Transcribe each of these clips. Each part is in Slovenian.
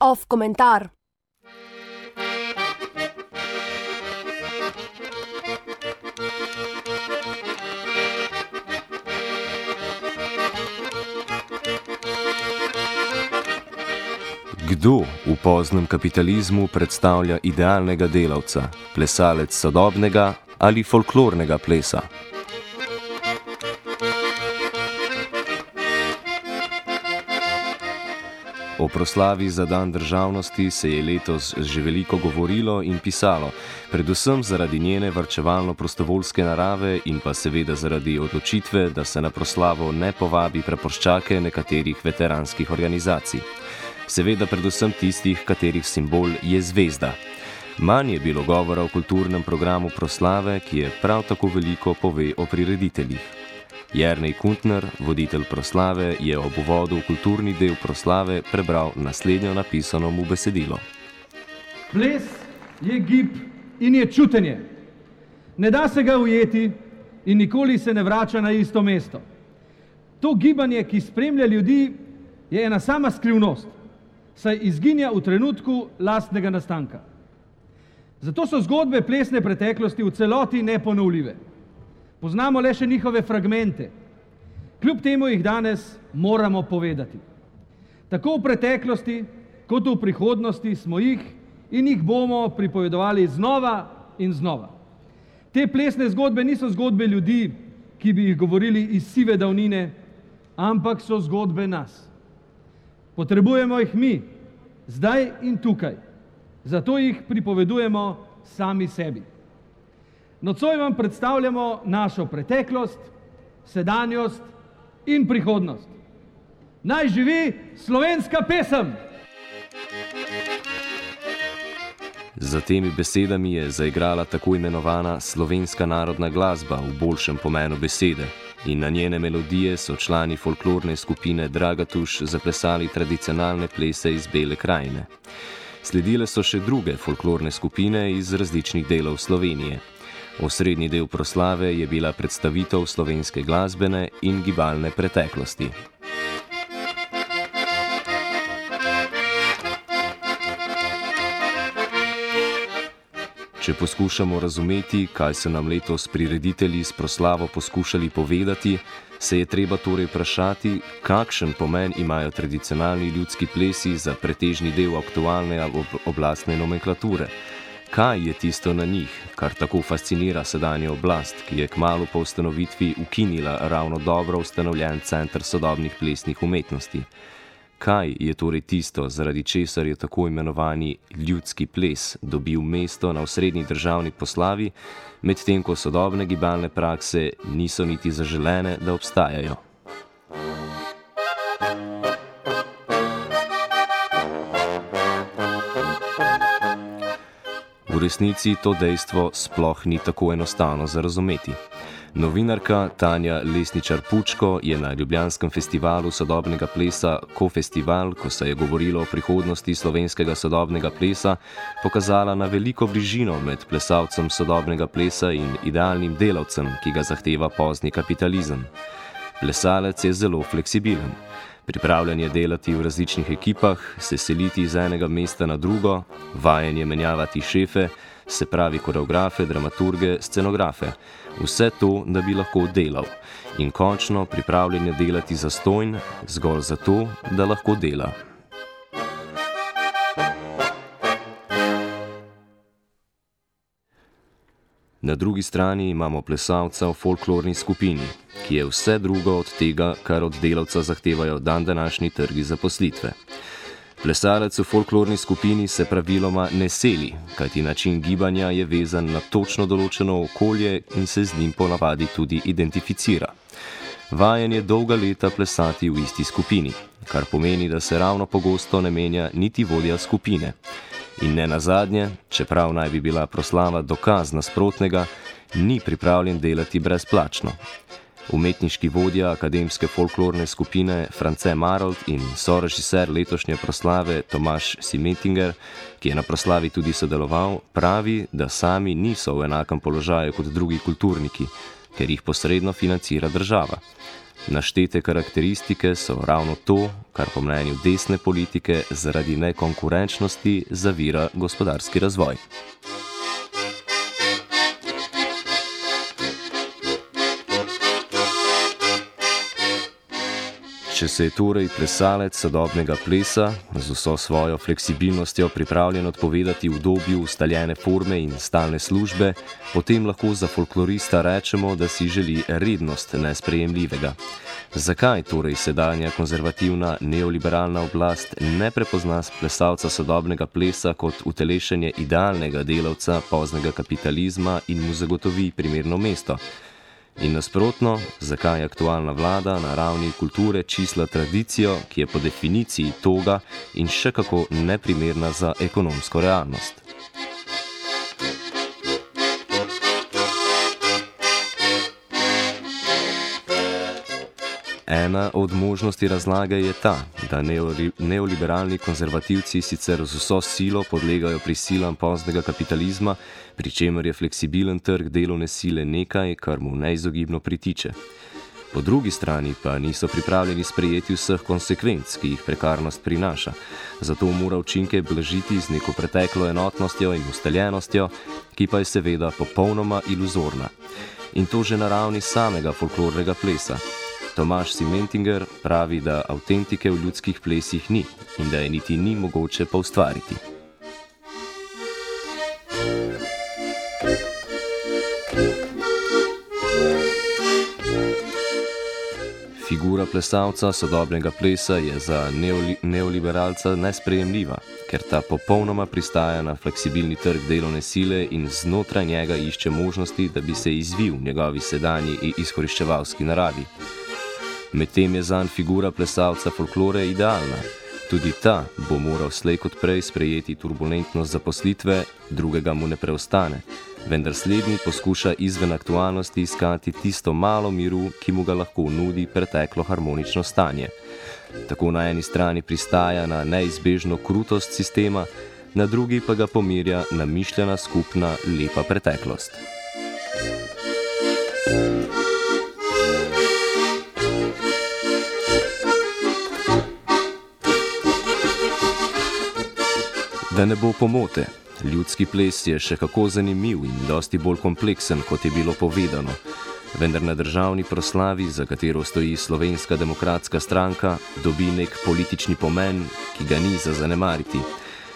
Off komentar. Kdo v poznem kapitalizmu predstavlja idealnega delavca, plesalec sodobnega ali folklornega plesa? O proslavi za dan državnosti se je letos že veliko govorilo in pisalo, predvsem zaradi njene varčevalno-prostovoljske narave in pa seveda zaradi odločitve, da se na proslavo ne povabi prepoščake nekaterih veteranskih organizacij. Seveda predvsem tistih, katerih simbol je zvezda. Manj je bilo govora o kulturnem programu proslave, ki je prav tako veliko pove o prirediteljih. Jrnej Kuntner, voditelj proslave, je ob uvodu v kulturni del proslave prebral naslednjo napisano mu besedilo. Ples je gib in je čutenje. Ne da se ga ujeti in nikoli se ne vrača na isto mesto. To gibanje, ki spremlja ljudi, je ena sama skrivnost, saj izginja v trenutku lastnega nastanka. Zato so zgodbe plesne preteklosti v celoti neponovljive. Poznamo le še njihove fragmente. Kljub temu jih danes moramo povedati. Tako v preteklosti, kot v prihodnosti smo jih in jih bomo pripovedovali znova in znova. Te plesne zgodbe niso zgodbe ljudi, ki bi jih govorili iz sive davnine, ampak so zgodbe nas. Potrebujemo jih mi, zdaj in tukaj. Zato jih pripovedujemo sami sebi. Nocoj vam predstavljamo našo preteklost, sedanjost in prihodnost. Naj živi slovenska pesem! Za temi besedami je zaigrala tako imenovana slovenska narodna glasba v boljšem pomenu besede. In na njene melodije so člani folklorne skupine Dragatuš zaplesali tradicionalne plese iz Bele krajine. Sledile so še druge folklorne skupine iz različnih delov Slovenije. Osrednji del proslave je bila predstavitev slovenske glasbene in gibalne preteklosti. Če poskušamo razumeti, kaj so nam letos prireditelji s proslavo poskušali povedati, se je treba torej vprašati, kakšen pomen imajo tradicionalni ljudski plesi za pretežni del aktualne oblastne nomenklature. Kaj je tisto na njih, kar tako fascinira sedanjo oblast, ki je kmalo po ustanovitvi ukinila ravno dobro ustanovljen center sodobnih plesnih umetnosti? Kaj je torej tisto, zaradi česar je tako imenovani ljudski ples dobil mesto na osrednji državni poslavi, medtem ko sodobne gibalne prakse niso niti zaželene, da obstajajo? Resnici to dejstvo sploh ni tako enostavno za razumeti. Novinarka Tanja Lesničar Pučko je na Ljubljanskem festivalu sodobnega plesa Kofestival, ko se je govorilo o prihodnosti slovenskega sodobnega plesa, pokazala na veliko bližino med plesalcem sodobnega plesa in idealnim delavcem, ki ga zahteva pozni kapitalizem. Plesalec je zelo fleksibilen. Pripravljanje delati v različnih ekipah, se seliti iz enega mesta na drugo, vajanje menjavati šefe, se pravi koreografe, dramaturge, scenografe. Vse to, da bi lahko delal. In končno pripravljanje delati za stojn, zgolj zato, da lahko dela. Na drugi strani imamo plesalca v folklorni skupini, ki je vse drugo od tega, kar od delavca zahtevajo dan današnji trgi zaposlitve. Plesalec v folklorni skupini se praviloma ne seli, kajti način gibanja je vezan na točno določeno okolje in se z njim ponavadi tudi identificira. Vajen je dolga leta plesati v isti skupini, kar pomeni, da se ravno pogosto ne menja niti vodja skupine. In ne nazadnje, čeprav naj bi bila proslava dokaz nasprotnega, ni pripravljen delati brezplačno. Umetniški vodja akademske folklorne skupine France Marold in sorežiser letošnje proslave Tomaš Simetinger, ki je na proslavi tudi sodeloval, pravi, da sami niso v enakem položaju kot drugi kulturniki, ker jih posredno financira država. Naštete karakteristike so ravno to, kar po mnenju desne politike zaradi nekonkurenčnosti zavira gospodarski razvoj. Če se je torej plesalec sodobnega plesa z vso svojo fleksibilnostjo pripravljen odpovedati v dobju ustaljene forme in stalne službe, potem lahko za folklorista rečemo, da si želi rednost nesprejemljivega. Zakaj torej sedanja konzervativna neoliberalna oblast ne prepozna plesalca sodobnega plesa kot utelešenje idealnega delavca poznega kapitalizma in mu zagotovi primerno mesto? In nasprotno, zakaj aktualna vlada na ravni kulture čisla tradicijo, ki je po definiciji toga in še kako neprimerna za ekonomsko realnost? Ena od možnosti razlage je ta, da neoliberalni konzervativci sicer z vso silo podlegajo prisilam poznega kapitalizma, pri čemer je fleksibilen trg delovne sile nekaj, kar mu neizogibno pritiče. Po drugi strani pa niso pripravljeni sprejeti vseh konsekvenc, ki jih prekarnost prinaša, zato mora učinke blažiti z neko preteklo enotnostjo in ustaljenostjo, ki pa je seveda popolnoma iluzorna. In to že na ravni samega folklornega plesa. Tomaš Simentinger pravi, da avtentike v ljudskih plesih ni in da je niti ni mogoče pa ustvariti. Figura plesalca sodobnega plesa je za neoli neoliberalca nesprejemljiva, ker ta popolnoma pristaja na fleksibilni trg delovne sile in znotraj njega išče možnosti, da bi se izvil njegovi sedanji in izkoriščevalski naravi. Medtem je zanj figura plesalca folklore idealna. Tudi ta bo moral slej kot prej sprejeti turbulentnost zaposlitve, drugega mu ne preostane, vendar slednji poskuša izven aktualnosti iskati tisto malo miru, ki mu ga lahko nudi preteklo harmonično stanje. Tako na eni strani pristaja na neizbežno krutost sistema, na drugi pa ga pomirja namišljena skupna lepa preteklost. Da ne bo pomote, ljudski ples je še kako zanimiv in dosti bolj kompleksen, kot je bilo povedano. Vendar na državni proslavi, za katero stoji Slovenska demokratska stranka, dobi nek politični pomen, ki ga ni za zanemariti.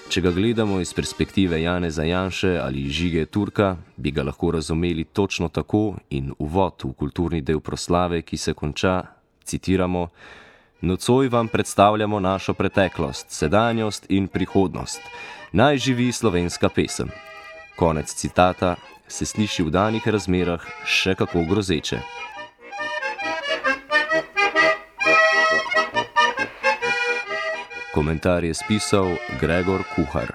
Če ga gledamo iz perspektive Jane Zajanše ali Žige Turka, bi ga lahko razumeli točno tako in uvod v kulturni del proslave, ki se konča, citiramo, Nocoj vam predstavljamo našo preteklost, sedanjost in prihodnost. Naj živi slovenska pesem. Konec citata se sliši v danih razmerah še kako grozeče. Komentar je spisal Gregor Kuhar.